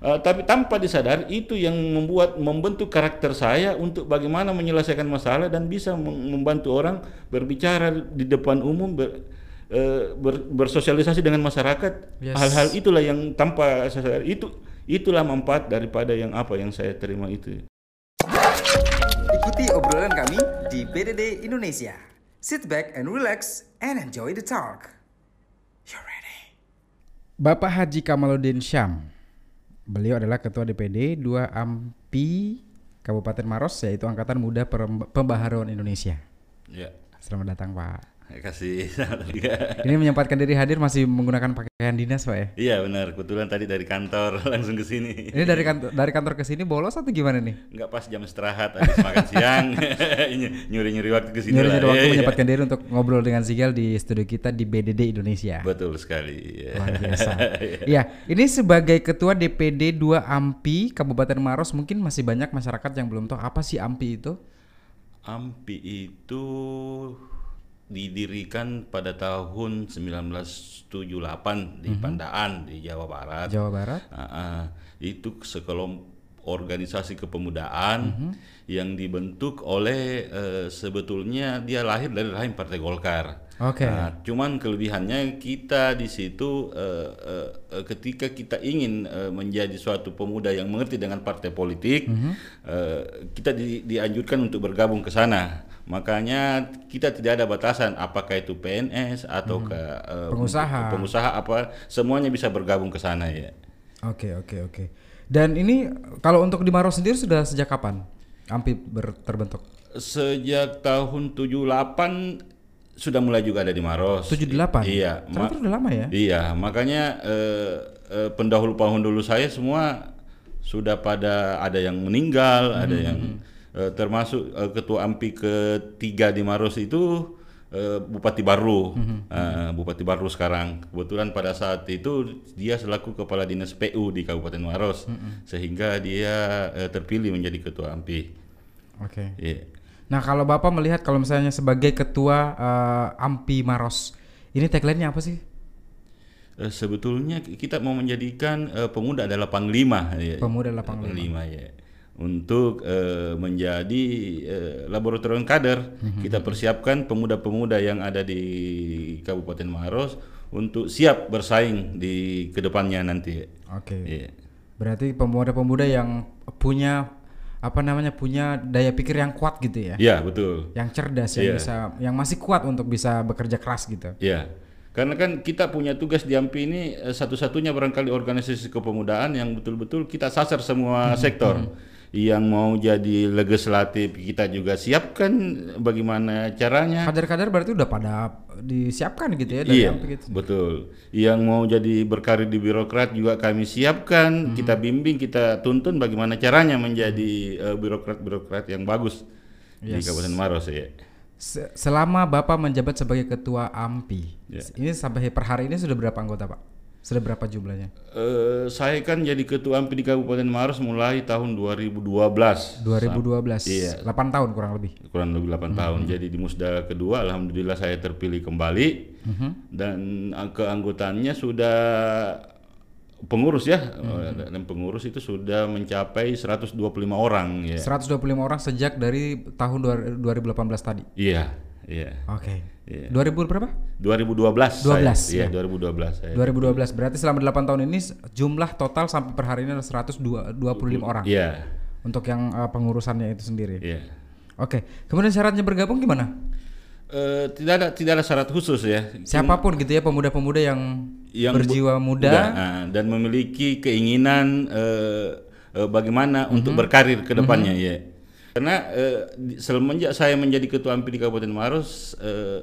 Uh, tapi tanpa disadari itu yang membuat membentuk karakter saya untuk bagaimana menyelesaikan masalah dan bisa membantu orang berbicara di depan umum ber, uh, ber, bersosialisasi dengan masyarakat. Hal-hal yes. itulah yang tanpa itu itulah manfaat daripada yang apa yang saya terima itu. Ikuti obrolan kami di BDD Indonesia. Sit back and relax and enjoy the talk. You ready? Bapak Haji Kamaluddin Syam Beliau adalah Ketua DPD 2 AMPI Kabupaten Maros yaitu Angkatan Muda Pembaharuan Indonesia. Ya. Selamat datang Pak. Terima kasih. Ini menyempatkan diri hadir masih menggunakan pakaian dinas pak ya? Iya benar. Kebetulan tadi dari kantor langsung ke sini. Ini dari kantor dari kantor ke sini bolos atau gimana nih? Enggak pas jam istirahat habis makan siang. Nyuri-nyuri waktu ke sini. Nyuri-nyuri waktu iya, menyempatkan iya. diri untuk ngobrol dengan Sigel di studio kita di BDD Indonesia. Betul sekali. Luar biasa. Iya, ini sebagai ketua DPD 2 AMPI Kabupaten Maros mungkin masih banyak masyarakat yang belum tahu apa sih AMPI itu? AMPI itu didirikan pada tahun 1978 di mm -hmm. Pandaan di Jawa Barat. Jawa Barat. Uh, uh, itu sekelompok organisasi kepemudaan mm -hmm. yang dibentuk oleh uh, sebetulnya dia lahir dari rahim Partai Golkar. Oke. Okay. Nah, cuman kelebihannya kita di situ uh, uh, uh, ketika kita ingin uh, menjadi suatu pemuda yang mengerti dengan partai politik, mm -hmm. uh, kita di, dianjurkan untuk bergabung ke sana. Makanya kita tidak ada batasan apakah itu PNS atau hmm. ke uh, pengusaha, pengusaha apa semuanya bisa bergabung ke sana ya. Oke okay, oke okay, oke. Okay. Dan ini kalau untuk di Maros sendiri sudah sejak kapan AMPI terbentuk? Sejak tahun 78 sudah mulai juga ada di Maros. 78. Iya. Ternyata udah lama ya? Iya, makanya eh, eh, pendahulu-pendahulu saya semua sudah pada ada yang meninggal, hmm. ada yang uh, termasuk uh, ketua AMPI ketiga di Maros itu uh, Bupati Baru, mm-hmm. uh, Bupati Baru sekarang. Kebetulan pada saat itu dia selaku kepala dinas PU di Kabupaten Maros, mm-hmm. sehingga dia uh, terpilih menjadi ketua AMPI. Oke. Okay. Iya. Yeah. Nah kalau bapak melihat kalau misalnya sebagai ketua uh, AMPI Maros, ini tagline-nya apa sih? sebetulnya kita mau menjadikan uh, pemuda adalah panglima. Ya. Pemuda adalah panglima. panglima ya untuk uh, menjadi uh, laboratorium kader. Mm-hmm. Kita persiapkan pemuda-pemuda yang ada di Kabupaten Maros untuk siap bersaing di ke depannya nanti. Oke. Okay. Iya. Yeah. Berarti pemuda-pemuda yang punya apa namanya punya daya pikir yang kuat gitu ya? Iya yeah, betul. Yang cerdas yang yeah. bisa, yang masih kuat untuk bisa bekerja keras gitu. Iya. Yeah. Karena kan kita punya tugas di AMPI ini eh, satu-satunya barangkali organisasi kepemudaan yang betul-betul kita sasar semua mm-hmm. sektor. Mm-hmm yang mau jadi legislatif kita juga siapkan bagaimana caranya. Kader-kader berarti udah pada disiapkan gitu ya dari iya, gitu. Betul. Yang mau jadi berkarir di birokrat juga kami siapkan, hmm. kita bimbing, kita tuntun bagaimana caranya menjadi uh, birokrat-birokrat yang bagus yes. di Kabupaten Maros ya. Selama Bapak menjabat sebagai ketua AMPI, yeah. ini sampai per hari ini sudah berapa anggota, Pak? Sudah berapa jumlahnya? Uh, saya kan jadi ketua AMPI di Kabupaten Maros mulai tahun 2012. 2012. Iya. 8 tahun kurang lebih. Kurang lebih 8 hmm. tahun. Jadi di musda kedua alhamdulillah saya terpilih kembali. Hmm. Dan keanggotaannya sudah pengurus ya. Hmm. Dan pengurus itu sudah mencapai 125 orang ya. 125 orang sejak dari tahun 2018 tadi. Iya, iya. Oke. Okay. Yeah. 2000 berapa? 2012. 12. Iya, ya, 2012. Saya. 2012. Berarti selama 8 tahun ini jumlah total sampai per hari ini ada 125 orang. Iya. Yeah. Untuk yang uh, pengurusannya itu sendiri. Iya. Yeah. Oke. Kemudian syaratnya bergabung gimana? Uh, tidak ada tidak ada syarat khusus ya. Siapa pun gitu ya pemuda-pemuda yang, yang berjiwa muda uh, dan memiliki keinginan uh, uh, bagaimana mm -hmm. untuk berkarir ke depannya mm -hmm. ya. Karena uh, semenjak saya menjadi ketua AMPI di Kabupaten Maros uh,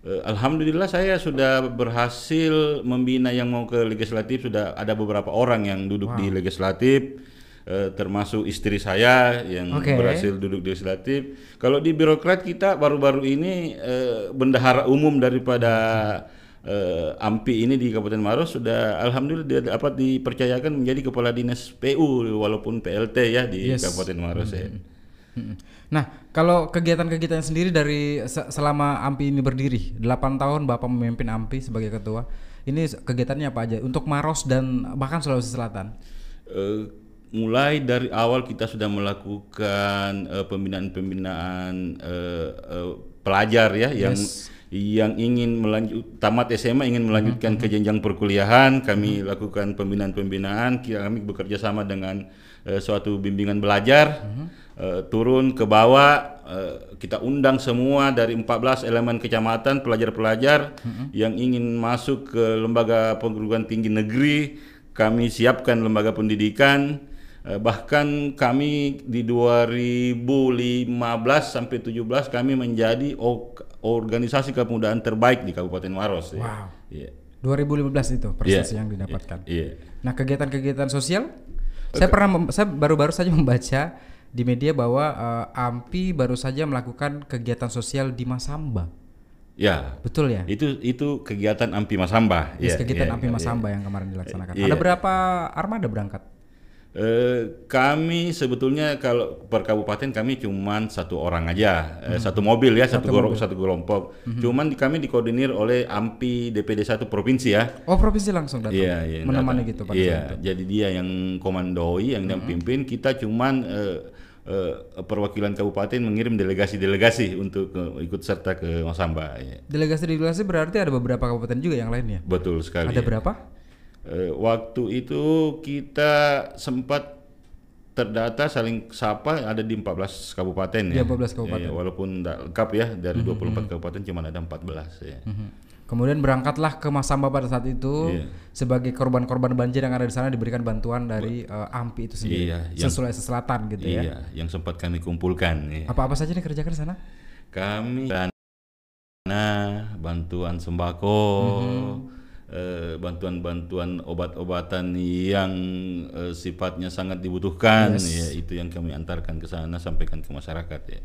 Uh, Alhamdulillah saya sudah berhasil membina yang mau ke legislatif sudah ada beberapa orang yang duduk wow. di legislatif uh, termasuk istri saya yang okay. berhasil duduk di legislatif. Kalau di birokrat kita baru-baru ini uh, bendahara umum daripada uh, AMPI ini di Kabupaten Maros sudah alhamdulillah dia dapat dipercayakan menjadi kepala dinas PU walaupun PLT ya di yes. Kabupaten Maros hmm. ya. Nah, kalau kegiatan-kegiatan sendiri dari selama AMPI ini berdiri, 8 tahun Bapak memimpin AMPI sebagai ketua. Ini kegiatannya apa aja? Untuk Maros dan bahkan Sulawesi Selatan? Eh, mulai dari awal kita sudah melakukan eh, pembinaan-pembinaan eh, eh, pelajar ya yang yang ingin melanjut tamat SMA ingin melanjutkan ke jenjang perkuliahan. Kami lakukan pembinaan-pembinaan kami bekerja sama dengan suatu bimbingan belajar eh, turun ke bawah eh, kita undang semua dari 14 elemen kecamatan pelajar-pelajar yang ingin masuk ke lembaga perguruan tinggi negeri kami siapkan lembaga pendidikan Eh, bahkan kami di 2015 sampai 17 kami menjadi or- organisasi kepemudaan terbaik di Kabupaten Maros. ya. Wow. Iya. 2015 itu prestasi Iya. yang didapatkan. Iya. Nah, kegiatan-kegiatan sosial saya pernah saya baru-baru saja membaca di media bahwa eh, AMPI baru saja melakukan kegiatan sosial di Masamba. Ya. Betul ya? Itu itu kegiatan Ampi Masamba. Yes, Iya, kegiatan iya, AMPI iya. Masamba yang kemarin dilaksanakan. Iya. Ada berapa armada berangkat? Eh, kami sebetulnya kalau per kabupaten kami cuman satu orang aja, eh, satu mobil ya, satu, goro- satu kelompok. Cuman di, kami dikoordinir oleh AMPI DPD 1 provinsi ya. Oh, provinsi langsung datang. Iya, iya. menemani datang. gitu pada Iya, jadi dia yang komandoi, yang yang pimpin. Kita cuman eh, eh, perwakilan kabupaten mengirim delegasi-delegasi untuk ke- ikut serta ke Masamba. ya. Delegasi-delegasi berarti ada beberapa kabupaten juga yang lainnya. Betul sekali. Ada ya. berapa? Eh, waktu itu kita sempat terdata saling sapa ada di 14 kabupaten Di ya. 14 kabupaten. Ya, ya, walaupun tidak lengkap ya dari 24 kabupaten cuma ada 14 ya. Mhm. Kemudian berangkatlah ke Masamba pada saat itu Iya. sebagai korban-korban banjir yang ada di sana diberikan bantuan dari eh, AMPI itu sendiri. Iya, yang- Sulawesi Selatan gitu ya. Iya, yang sempat kami kumpulkan ya. Apa-apa saja yang dikerjakan di sana? Kami dana bantuan sembako, eh, bantuan-bantuan obat-obatan yang eh, sifatnya sangat dibutuhkan, ya itu yang kami antarkan ke sana sampaikan ke masyarakat ya.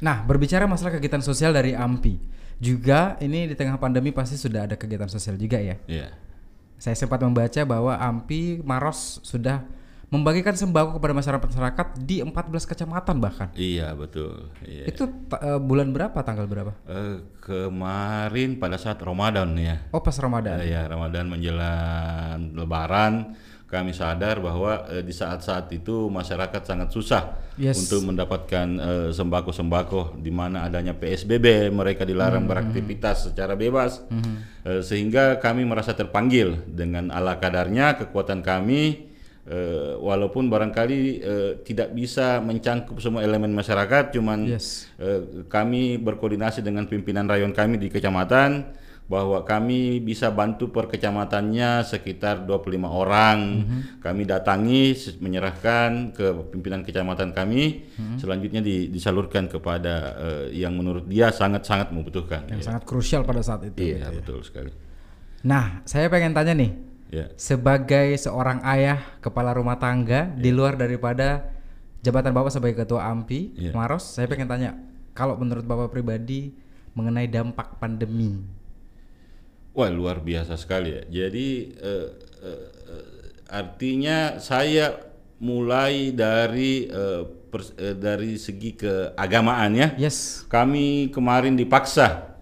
Nah, berbicara masalah kegiatan sosial dari AMPI, juga ini di tengah pandemi pasti sudah ada kegiatan sosial juga ya. Ya, Saya sempat membaca bahwa AMPI Maros sudah membagikan sembako kepada masyarakat-masyarakat di 14 kecamatan bahkan. iya betul. Iya. Itu eh, bulan berapa, tanggal berapa? Eh, kemarin pada saat Ramadan ya, Oh, pas Ramadan. Ya Ramadan menjelang Lebaran, kami sadar bahwa eh, di saat-saat itu masyarakat sangat susah Yes. untuk mendapatkan eh, sembako-sembako di mana adanya PSBB mereka dilarang beraktivitas secara bebas Eh, sehingga kami merasa terpanggil dengan ala kadarnya kekuatan kami eh, walaupun barangkali eh, tidak bisa mencangkup semua elemen masyarakat cuman Yes. Eh, kami berkoordinasi dengan pimpinan rayon kami di kecamatan bahwa kami bisa bantu per kecamatannya sekitar 25 orang. Kami datangi menyerahkan ke pimpinan kecamatan kami, selanjutnya di- disalurkan kepada eh, yang menurut dia sangat-sangat membutuhkan. Yang Ya. sangat krusial pada saat itu. Iya, gitu ya. betul sekali. Nah, saya pengen tanya nih, Ya. sebagai seorang ayah kepala rumah tangga di luar daripada jabatan bapak sebagai ketua AMPI Iya. Maros, saya pengen tanya, kalau menurut bapak pribadi mengenai dampak pandemi, Wah luar biasa sekali ya. Jadi eh, eh, artinya saya mulai dari eh, pers- eh, dari segi keagamaan ya. yes, Kami kemarin dipaksa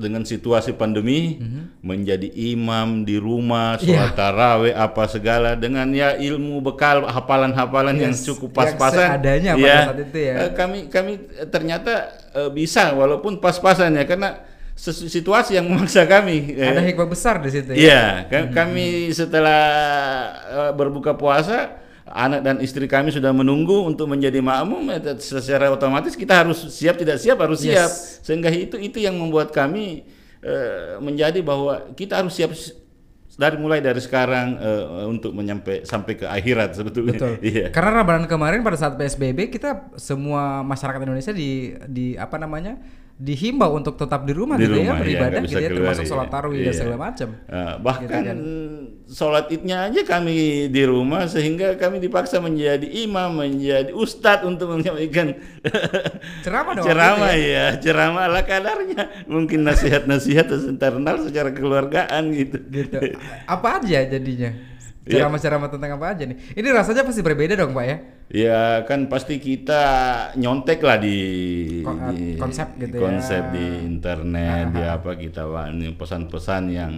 dengan situasi pandemi menjadi imam di rumah, sholat taraweh apa segala dengan ya ilmu bekal hafalan-hafalan yang Yes, cukup yang pas-pasan. seadanya pada Ya, saat itu ya. kami kami eh, ternyata eh, bisa walaupun pas-pasan ya karena situasi yang memaksa kami. ada hikmah besar di situ ya. Iya, ka- kami setelah eh, berbuka puasa, anak dan istri kami sudah menunggu untuk menjadi makmum. eh, Secara otomatis kita harus siap tidak siap harus Yes. siap. Sehingga itu itu yang membuat kami eh, menjadi bahwa kita harus siap dari mulai dari sekarang eh, untuk menyampai sampai ke akhirat sebetulnya. Betul. Iya. Karena Ramadan kemarin pada saat PSBB kita semua masyarakat Indonesia di di apa namanya dihimbau untuk tetap di rumah Di gitu ya rumah, iya, beribadah nggak gitu ya termasuk iya. sholat tarawih dan Iya. segala macam. Uh, bahkan Gitu kan. sholat idnya aja kami di rumah sehingga kami dipaksa menjadi imam, menjadi ustadz untuk menyampaikan Ceramah dong ceramah waktu itu ya, ceramah ala kadarnya, mungkin nasihat-nasihat internal secara kekeluargaan gitu. gitu. Apa aja jadinya? Iya. Ceramah-ceramah tentang apa aja nih? Ini rasanya pasti berbeda dong, Pak ya? Ya kan pasti kita nyontek lah di, Ko- di- konsep gitu ya. konsep di internet di apa kita pesan-pesan yang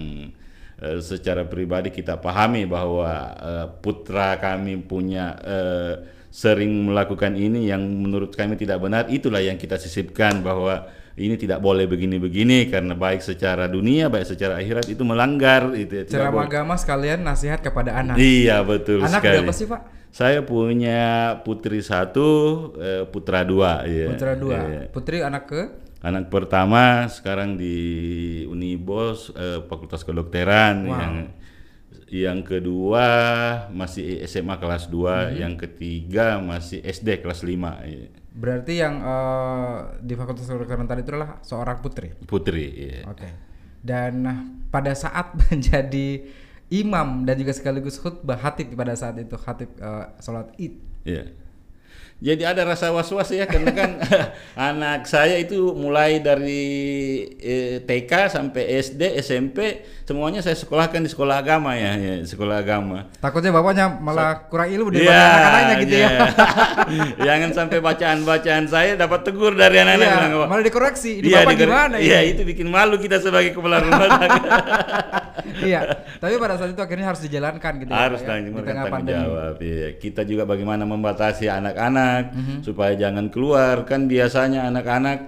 eh, secara pribadi kita pahami bahwa eh, putra kami punya eh, sering melakukan ini yang menurut kami tidak benar itulah yang kita sisipkan bahwa ini tidak boleh begini-begini karena baik secara dunia baik secara akhirat itu melanggar itu ya, boleh. agama sekalian nasihat kepada anak. Iya betul Anak sekali. berapa sih, Pak? Saya punya putri satu, eh, putra dua. Iya. Putra dua. Iya. Putri anak ke? Anak pertama sekarang di Unibos eh, Fakultas Kedokteran Wow. yang yang kedua masih SMA kelas 2, yang ketiga masih SD kelas 5. iya. Berarti yang eh, di Fakultas Kedokteran tadi itu adalah seorang putri. Putri, iya. Oke. Dan nah, pada saat menjadi imam dan juga sekaligus khutbah hatib pada saat itu hatib eh, sholat id. Iya. Jadi ada rasa was-was ya karena kan anak saya itu mulai dari eh, TK sampai SD, SMP semuanya saya sekolahkan di sekolah agama ya, ya sekolah agama. Takutnya bapaknya malah kurang ilmu Iya, daripada anak-anaknya gitu ya. iya. Jangan sampai bacaan-bacaan saya dapat tegur dari anak-anak. Iya, bilang, "Wah, malah dikoreksi. Ini Iya, bapak diker- gimana Iya, ini? itu bikin malu kita sebagai kepala rumah tangga. iya. Tapi pada saat itu akhirnya harus dijalankan gitu ya, harus ya, tanggung di tengah pandemi. jawab. Iya. Kita juga bagaimana membatasi anak-anak Mhm. supaya jangan keluar. Kan biasanya anak-anak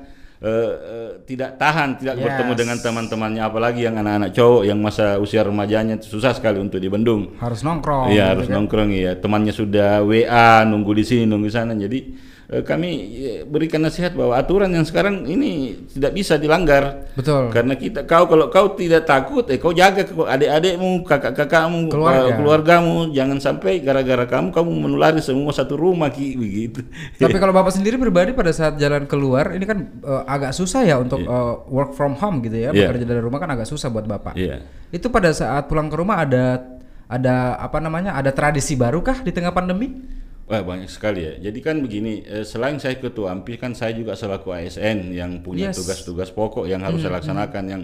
eh, eh, tidak tahan, tidak Yes. bertemu dengan teman-temannya, apalagi yang anak-anak cowok yang masa usia remajanya susah sekali untuk dibendung. Harus nongkrong. Iya harus kan. nongkrong ya. Temannya sudah WA nunggu di sini nunggu di sana. Jadi kami eh, berikan nasihat bahwa aturan yang sekarang ini tidak bisa dilanggar. Betul. Karena kita kau kalau kau tidak takut, eh kau jaga adik-adikmu, kakak-kakakmu, Keluarga. eh, keluargamu, jangan sampai gara-gara kamu kamu menulari semua satu rumah ki begitu. Tapi kalau bapak sendiri pribadi pada saat jalan keluar ini kan eh, agak susah ya untuk eh, work from home gitu ya Iya. bekerja dari rumah kan agak susah buat bapak. Iya. Itu pada saat pulang ke rumah ada ada apa namanya ada tradisi baru kah di tengah pandemi? Wah banyak sekali ya. Jadi kan begini, eh, selain saya ketua AMPI kan saya juga selaku ASN yang punya Yes. tugas-tugas pokok yang harus saya laksanakan yang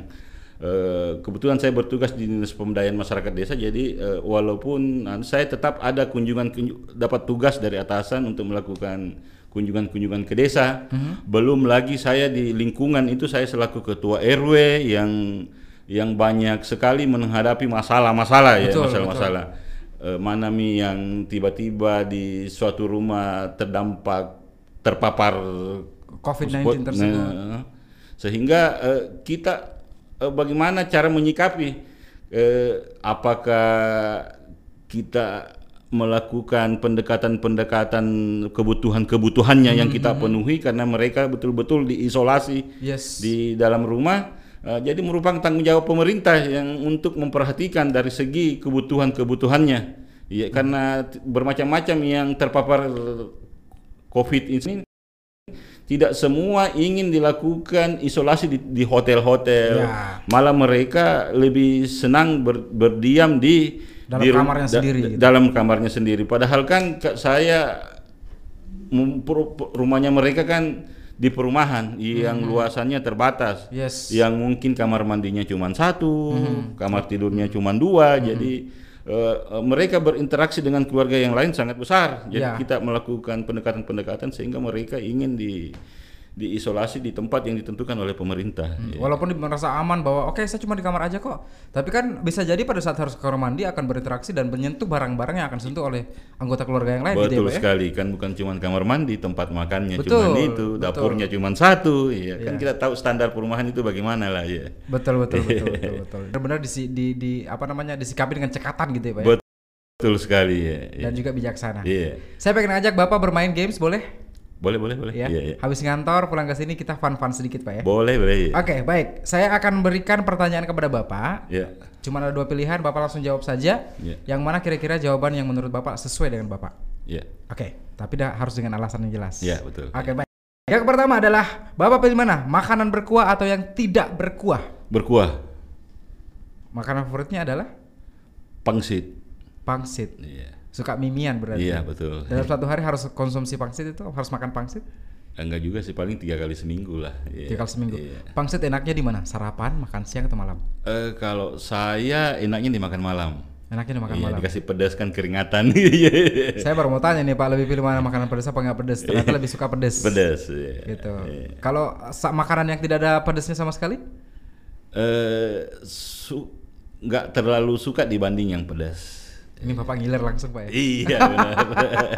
eh, kebetulan saya bertugas di Dinas Pemberdayaan Masyarakat Desa jadi eh, walaupun eh, saya tetap ada kunjungan kunju- dapat tugas dari atasan untuk melakukan kunjungan-kunjungan ke desa. Belum lagi saya di lingkungan itu saya selaku ketua RW yang yang banyak sekali menghadapi masalah-masalah ya, Betul, masalah-masalah eh, mana mi yang tiba-tiba di suatu rumah terdampak terpapar COVID-19 spot- tersebut. nah, sehingga eh, kita eh, bagaimana cara menyikapi eh, apakah kita melakukan pendekatan-pendekatan kebutuhan-kebutuhannya yang kita penuhi karena mereka betul-betul diisolasi Yes. di dalam rumah Uh, jadi merupakan tanggung jawab pemerintah yang untuk memperhatikan dari segi kebutuhan-kebutuhannya. Ya, karena bermacam-macam yang terpapar COVID ini tidak semua ingin dilakukan isolasi di, di hotel-hotel. Ya. Malah mereka lebih senang ber- berdiam di Dalam di kamarnya sendiri gitu. Dalam kamarnya sendiri. Padahal kan ka- saya rumahnya mereka kan di perumahan yang luasannya terbatas Hmm. Yes. yang mungkin kamar mandinya cuma satu, Hmm. kamar tidurnya cuma dua, jadi eh, eh, mereka berinteraksi dengan keluarga yang lain sangat besar. Jadi Ya. kita melakukan pendekatan-pendekatan sehingga mereka ingin di diisolasi di tempat yang ditentukan oleh pemerintah. Ya. Walaupun merasa aman bahwa oke saya cuma di kamar aja kok. Tapi kan bisa jadi pada saat harus ke kamar mandi akan berinteraksi dan menyentuh barang-barang yang akan sentuh oleh anggota keluarga yang lain gitu ya, Betul ya? sekali kan bukan cuma kamar mandi, tempat makannya Betul, cuma itu, betul. dapurnya cuma satu, iya kan Iya. kita tahu standar perumahan itu bagaimana lah ya. Betul betul betul betul betul. Benar-benar di, di di apa namanya disikapi dengan cekatan gitu ya Pak ya? Betul sekali ya. Dan juga bijaksana. Iya. Saya pengen ajak Bapak bermain games boleh? Boleh, boleh, boleh. Ya. Iya, iya. Habis ngantor pulang ke sini kita fun-fun sedikit Pak ya. Boleh, boleh. iya. Oke, baik. Saya akan berikan pertanyaan kepada Bapak. Iya. Cuma ada dua pilihan, Bapak langsung jawab saja. Iya. Yang mana kira-kira jawaban yang menurut Bapak sesuai dengan Bapak? Iya. Oke, tapi dah harus dengan alasan yang jelas. Iya, betul. Oke, baik. Yang pertama adalah Bapak pilih mana? Makanan berkuah atau yang tidak berkuah? Berkuah, Makanan favoritnya adalah pangsit. pangsit. Iya. Suka mimian berarti. Iya, betul. Dalam satu hari harus konsumsi pangsit itu harus makan pangsit Enggak juga sih, paling tiga kali seminggu lah. Iya. tiga kali seminggu. Iya. Pangsit enaknya di mana? Sarapan, makan siang atau malam? Eh, kalau saya enaknya dimakan malam. Enaknya dimakan iya, malam. dikasih pedas kan keringatan. Iya. Saya baru mau tanya nih Pak, lebih pilih mana makanan pedas apa nggak pedas? Ternyata lebih suka pedas. pedas. Iya. Gitu. Iya. Kalau makanan yang tidak ada pedasnya sama sekali? Eh, su- nggak terlalu suka dibanding yang pedas. Ini Bapak ngiler langsung Pak ya. Iya benar.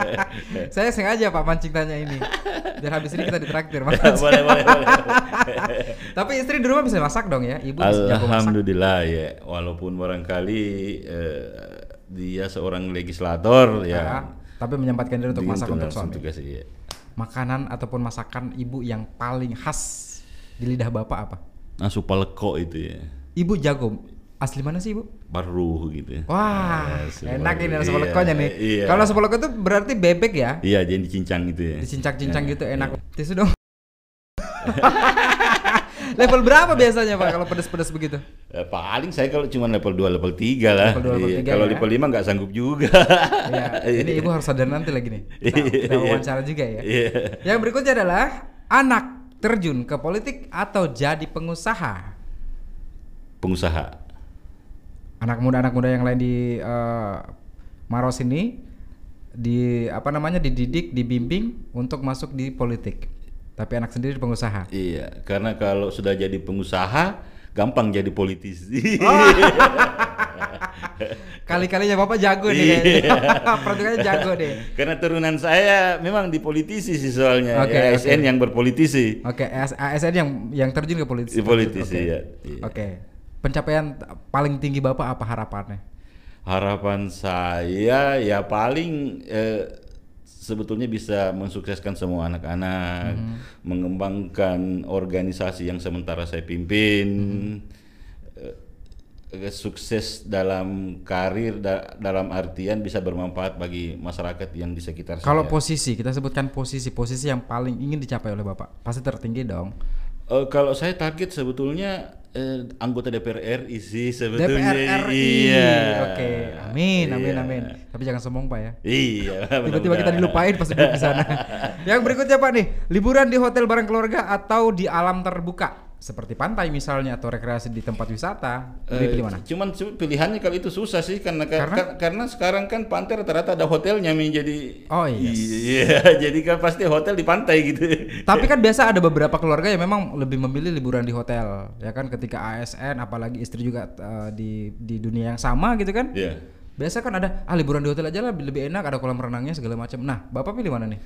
Saya sengaja Pak mancing tanya ini. Biar habis ini kita ditraktir Mas. boleh, boleh, boleh. Tapi istri di rumah bisa masak dong ya? Ibu jago masak. Alhamdulillah ya, walaupun barangkali eh, dia seorang legislator ya. Ah, tapi menyempatkan diri untuk masak untuk suami. tugas, iya. Makanan ataupun masakan ibu yang paling khas di lidah Bapak apa? Nasu paleko itu ya. Ibu jago. Asli mana sih ibu? Baru gitu. Wah, Nasu enak ini nasi Iya, lekonya nih. Iya. Kalau nasi leko itu berarti bebek ya? Iya, jadi dicincang gitu ya. Dicincang-cincang Iya, gitu iya. enak. Tisu dong. level berapa biasanya Pak kalau pedes-pedes begitu? Eh, paling saya kalau cuma level 2, level 3 lah. Level dua, level Iya, tiga Kalau ya. level 5 nggak sanggup juga. Iya, ini ibu harus sadar nanti lagi nih. Kita Iya, iya. wawancara juga ya. Iya. Yang berikutnya adalah anak terjun ke politik atau jadi pengusaha. Pengusaha. Anak muda anak muda yang lain di eh, Maros ini di apa namanya dididik, dibimbing untuk masuk di politik. Tapi anak sendiri pengusaha. Iya, karena kalau sudah jadi pengusaha gampang jadi politisi. Oh. Kali-kalinya Bapak jago nih Iya. jago deh. karena turunan saya memang di politisi sih soalnya. Oke, ASN oke. yang berpolitisi. Oke, AS- ASN yang yang terjun ke politik. Di politisi, Oke. ya. Oke. Pencapaian paling tinggi Bapak apa harapannya? Harapan saya ya paling eh, sebetulnya bisa mensukseskan semua anak-anak, Mhm. mengembangkan organisasi yang sementara saya pimpin, eh, sukses dalam karir da- dalam artian bisa bermanfaat bagi masyarakat yang di sekitar Kalau saya. posisi, kita sebutkan posisi-posisi yang paling ingin dicapai oleh Bapak. Pasti tertinggi dong. Eh, kalau saya target sebetulnya eh, anggota DPR RI sih sebetulnya. DPR RI. Iya. Oke. Amin, amin, Iya. amin. Tapi jangan sombong, Pak ya. Iya. Tiba-tiba kita dilupain pas duduk di sana. yang berikutnya Pak nih, liburan di hotel bareng keluarga atau di alam terbuka seperti pantai misalnya atau rekreasi di tempat wisata. Eh, pilih mana? Cuman cu- pilihannya kalau itu susah sih karena ka- Karena? ka- karena sekarang kan pantai rata-rata ada hotelnya Mi jadi Oh, yes. Iya, jadi kan pasti hotel di pantai gitu. Tapi kan biasa ada beberapa keluarga yang memang lebih memilih liburan di hotel, ya kan ketika ASN apalagi istri juga eh, di di dunia yang sama gitu kan. Iya. Biasa kan ada ah liburan di hotel aja lah lebih enak, ada kolam renangnya segala macam. Nah, Bapak pilih mana nih?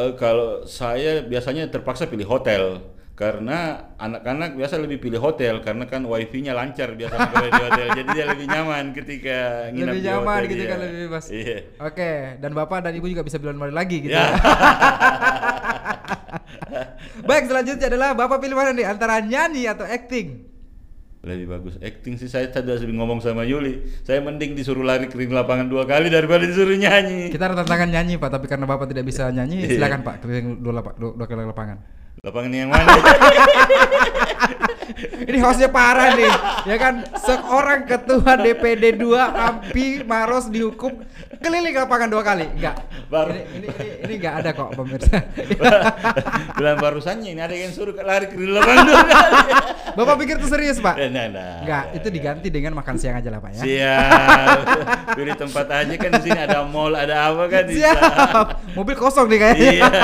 Eh, kalau saya biasanya terpaksa pilih hotel karena anak-anak biasa lebih pilih hotel karena kan wifi-nya lancar kalau di hotel jadi dia lebih nyaman ketika nginap lebih di nyaman hotel, gitu iya. kan lebih bebas. Iya. Oke, dan Bapak dan Ibu juga bisa bilang balik lagi gitu. Ya. ya. Baik, selanjutnya adalah Bapak pilih mana nih antara nyanyi atau acting? Lebih bagus acting sih saya tadi sudah ngomong sama Yuli. Saya mending disuruh lari keliling lapangan dua kali daripada disuruh nyanyi. Kita ada tantangan nyanyi Pak, tapi karena Bapak tidak bisa nyanyi, Iya. silakan Pak keliling dua, lapa- dua, dua keliling lapangan. Lapangan yang mana? Ini hostnya parah nih, ya kan? Seorang ketua DPD 2 Ampi Maros dihukum keliling lapangan dua kali. Enggak. Baru. Ini ini ini, ini enggak ada kok pemirsa. Bulan barusannya ini ada yang suruh lari keliling lapangan dua kali. Bapak pikir itu serius, Pak? Nah, nah. Enggak, itu diganti dengan makan siang aja lah, Pak ya. Siap. Pilih tempat aja kan di sini ada mall, ada apa kan bisa. Siap. Mobil kosong nih kayaknya. Iya.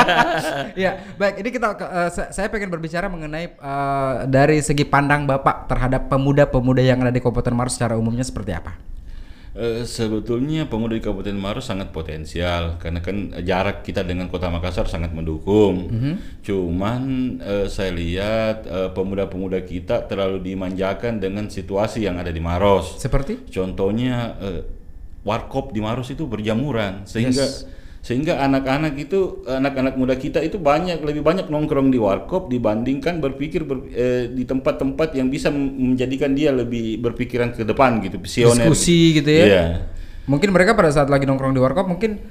Iya, baik. Ini kita sa- saya pengen berbicara mengenai eh, dari segi pandang Bapak terhadap pemuda-pemuda yang ada di Kabupaten Maros secara umumnya seperti apa? Eh, sebetulnya pemuda di Kabupaten Maros sangat potensial karena kan jarak kita dengan Kota Makassar sangat mendukung. Cuman eh, saya lihat eh, pemuda-pemuda kita terlalu dimanjakan dengan situasi yang ada di Maros. Seperti? Contohnya warkop di Maros itu berjamuran sehingga Yes. Sehingga anak-anak itu anak-anak muda kita itu banyak lebih banyak nongkrong di warkop dibandingkan berpikir ber- eh, di tempat-tempat yang bisa menjadikan dia lebih berpikiran ke depan gitu, visioner. Diskusi gitu ya. Iya. Mungkin mereka pada saat lagi nongkrong di warkop mungkin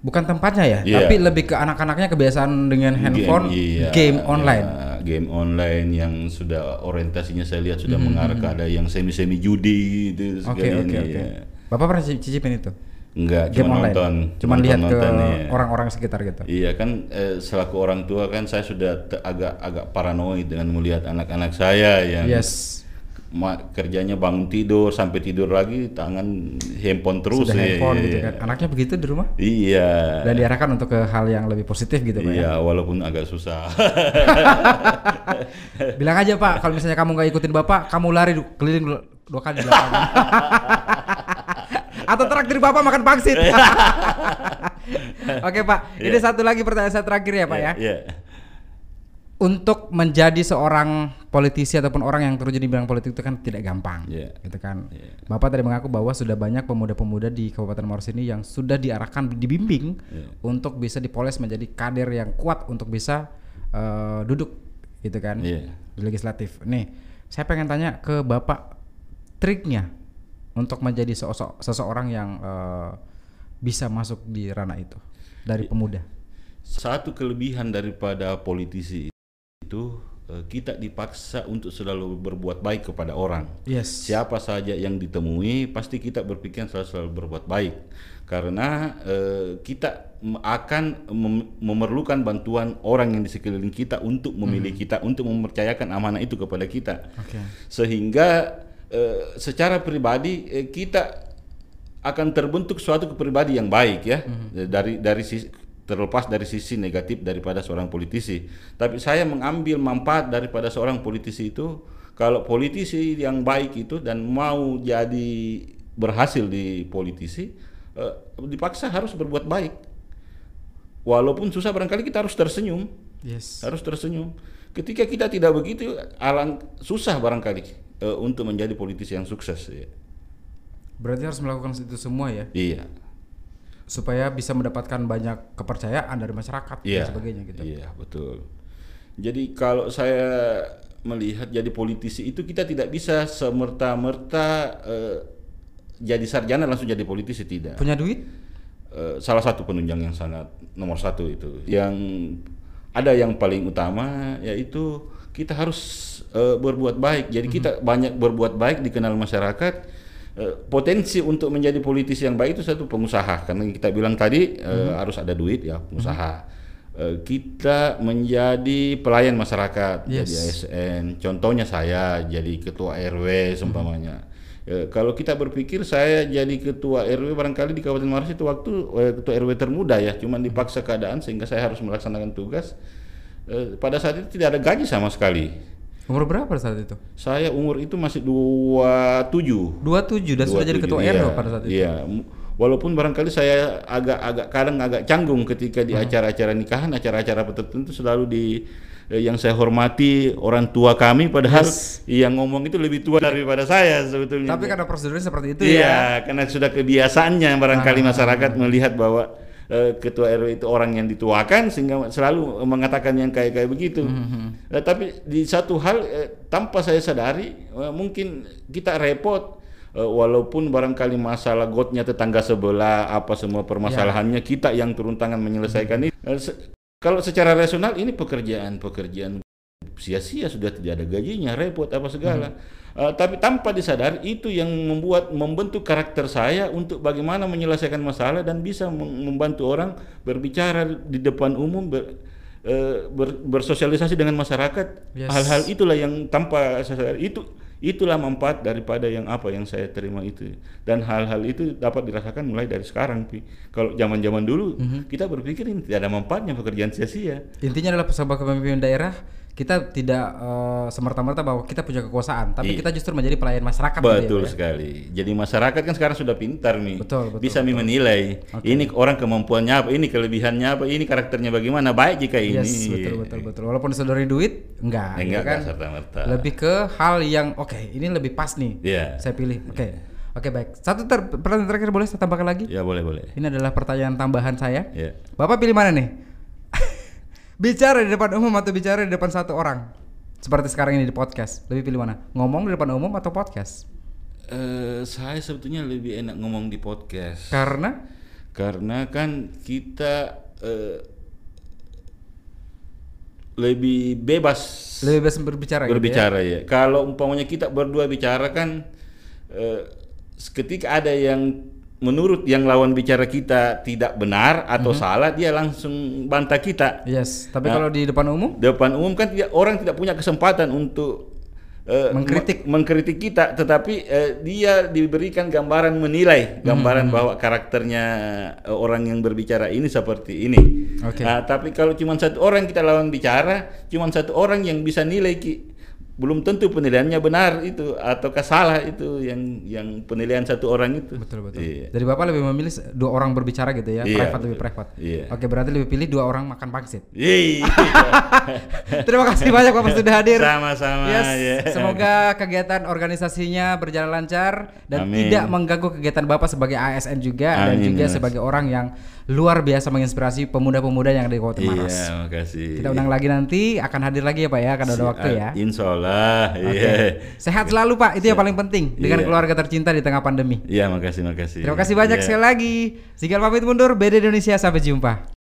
bukan tempatnya ya, Iya. tapi lebih ke anak-anaknya kebiasaan dengan handphone, iya, game online. iya, game online yang sudah orientasinya saya lihat Hmm, sudah mengarah ke ada yang semi-semi judi gitu Oke oke oke. iya. Bapak pernah cici- cicipin itu? Enggak, Game cuma online. nonton. Cuman lihat ke nonton, iya. orang-orang sekitar gitu. Iya kan eh, selaku orang tua kan saya sudah agak agak paranoid dengan melihat anak-anak saya yang Yes. kerjanya bangun tidur sampai tidur lagi tangan handphone terus Sudah iya, handphone iya, gitu iya. kan. Anaknya begitu di rumah? Iya. Dan diarahkan untuk ke hal yang lebih positif gitu Pak ya. Iya, walaupun agak susah. Bilang aja Pak, kalau misalnya kamu nggak ikutin Bapak, kamu lari keliling dua kali di lapangan. Atau traktir Bapak makan pangsit. Oke Pak, ini Iya. satu lagi pertanyaan saya terakhir ya Pak ya. Iya. Untuk menjadi seorang politisi ataupun orang yang terjun di bidang politik itu kan tidak gampang, Iya. gitu kan. Iya. Bapak tadi mengaku bahwa sudah banyak pemuda-pemuda di Kabupaten Maros ini yang sudah diarahkan, dibimbing Iya. untuk bisa dipoles menjadi kader yang kuat untuk bisa eh, duduk, gitu kan, Iya. di legislatif. Nih, saya pengen tanya ke Bapak triknya untuk menjadi sosok seseorang yang eh, bisa masuk di ranah itu dari pemuda. Satu kelebihan daripada politisi itu eh, kita dipaksa untuk selalu berbuat baik kepada orang. Yes. Siapa saja yang ditemui pasti kita berpikir selalu, selalu berbuat baik karena eh, kita akan mem- memerlukan bantuan orang yang di sekeliling kita untuk memilih kita untuk mempercayakan amanah itu kepada kita Oke. sehingga eh, secara pribadi eh, kita akan terbentuk suatu kepribadi yang baik ya. Eh, dari dari sisi terlepas dari sisi negatif daripada seorang politisi. Tapi saya mengambil manfaat daripada seorang politisi itu kalau politisi yang baik itu dan mau jadi berhasil di politisi eh, dipaksa harus berbuat baik. Walaupun susah barangkali kita harus tersenyum. Yes. harus tersenyum. Ketika kita tidak begitu, alang susah barangkali eh, untuk menjadi politisi yang sukses. Ya. Berarti harus melakukan itu semua ya, Iya, supaya bisa mendapatkan banyak kepercayaan dari masyarakat iya, dan sebagainya gitu. Iya, betul. Jadi kalau saya melihat jadi politisi itu kita tidak bisa semerta-merta eh, jadi sarjana langsung jadi politisi tidak. Punya duit? Eh, salah satu penunjang yang sangat nomor satu itu. Yang ada yang paling utama yaitu kita harus eh, berbuat baik. Jadi kita banyak berbuat baik dikenal masyarakat. Eh, potensi untuk menjadi politisi yang baik itu satu pengusaha karena kita bilang tadi eh, harus ada duit ya pengusaha. Eh, kita menjadi pelayan masyarakat Yes. jadi ASN. Contohnya saya jadi ketua RW seumpamanya. Eh, kalau kita berpikir saya jadi ketua RW barangkali di Kabupaten Maros itu waktu eh, ketua RW termuda ya, cuman dipaksa keadaan sehingga saya harus melaksanakan tugas. Eh, pada saat itu tidak ada gaji sama sekali. Umur berapa saat itu? Saya umur itu masih 27. 27 dan sudah jadi 27, ketua iya, RW pada saat itu. Iya. Walaupun barangkali saya agak-agak kadang agak canggung ketika Hmm. di acara-acara nikahan, acara-acara tertentu selalu di eh, yang saya hormati orang tua kami padahal Yes. yang ngomong itu lebih tua daripada saya sebetulnya. Tapi karena prosedurnya seperti itu ya. Iya, karena sudah kebiasaannya barangkali masyarakat melihat bahwa eh, ketua RW itu orang yang dituakan sehingga selalu mengatakan yang kayak kayak begitu. Eh, tapi di satu hal eh, tanpa saya sadari eh, mungkin kita repot. Eh, walaupun barangkali masalah gotnya tetangga sebelah apa semua permasalahannya kita yang turun tangan menyelesaikan itu. Eh, se- kalau secara rasional ini pekerjaan-pekerjaan sia-sia sudah tidak ada gajinya repot apa segala Eh, tapi tanpa disadari itu yang membuat membentuk karakter saya untuk bagaimana menyelesaikan masalah dan bisa mem- membantu orang berbicara di depan umum ber- eh, ber- bersosialisasi dengan masyarakat. Yes. hal-hal itulah yang tanpa saya sadari itu itulah manfaat daripada yang apa yang saya terima itu. Dan hal-hal itu dapat dirasakan mulai dari sekarang pi. Kalau zaman-zaman dulu kita berpikir ini tidak ada manfaatnya pekerjaan sia-sia. Intinya adalah sebagai pemimpin daerah kita tidak eh, semerta-merta bahwa kita punya kekuasaan, tapi Iya. kita justru menjadi pelayan masyarakat. gitu ya, Betul ya? sekali. Jadi masyarakat kan sekarang sudah pintar nih. Betul, betul, Bisa nih menilai. Ini orang kemampuannya apa, ini kelebihannya apa, ini karakternya bagaimana. Baik jika ini. Yes, betul betul betul. Walaupun disodori duit, enggak, Eh, gitu enggak, kan? serta-merta. Lebih ke hal yang oke, ini lebih pas nih. Iya. Saya pilih. Oke. Oke, baik. Satu ter pertanyaan terakhir boleh saya tambahkan lagi? Ya boleh boleh. Ini adalah pertanyaan tambahan saya. Ya. Bapak pilih mana nih? Bicara di depan umum atau bicara di depan satu orang? Seperti sekarang ini di podcast. Lebih pilih mana? Ngomong di depan umum atau podcast? Eh, saya sebetulnya lebih enak ngomong di podcast. Karena Karena kan kita eh, lebih bebas lebih bebas berbicara gitu ya? berbicara ya. Kalau umpamanya kita berdua bicara kan eh, ketika ada yang menurut yang lawan bicara kita tidak benar atau Mhm. salah dia langsung bantah kita. Yes, tapi Nah. kalau di depan umum Depan umum kan tidak orang tidak punya kesempatan untuk eh, Mengkritik. me- mengkritik kita, tetapi eh, dia diberikan gambaran menilai, gambaran bahwa karakternya eh, orang yang berbicara ini seperti ini. Oke. Nah, tapi kalau cuma satu orang kita lawan bicara, cuma satu orang yang bisa nilai ki belum tentu penilaiannya benar itu ataukah salah itu yang yang penilaian satu orang itu. Betul betul. Iya. Jadi Bapak lebih memilih dua orang berbicara gitu ya, Iya, private lebih private. Iya. Oke, berarti lebih pilih dua orang makan pangsit. Iya. Terima kasih banyak Bapak sudah hadir. Sama-sama, Yes, ya. Semoga kegiatan organisasinya berjalan lancar dan Amin. tidak mengganggu kegiatan Bapak sebagai ASN juga dan Amin, juga Mas. sebagai orang yang luar biasa menginspirasi pemuda-pemuda yang ada di Kabupaten Maros. Iya, makasih. Kita undang lagi nanti akan hadir lagi ya Pak ya, kalau ada waktu ya. Insya Allah. Oke. Iya. Sehat selalu Pak, itu yang paling penting dengan Iya. keluarga tercinta di tengah pandemi. Iya, makasih, makasih. Terima kasih banyak Iya. sekali lagi. Sigal pamit mundur, BD Indonesia sampai jumpa.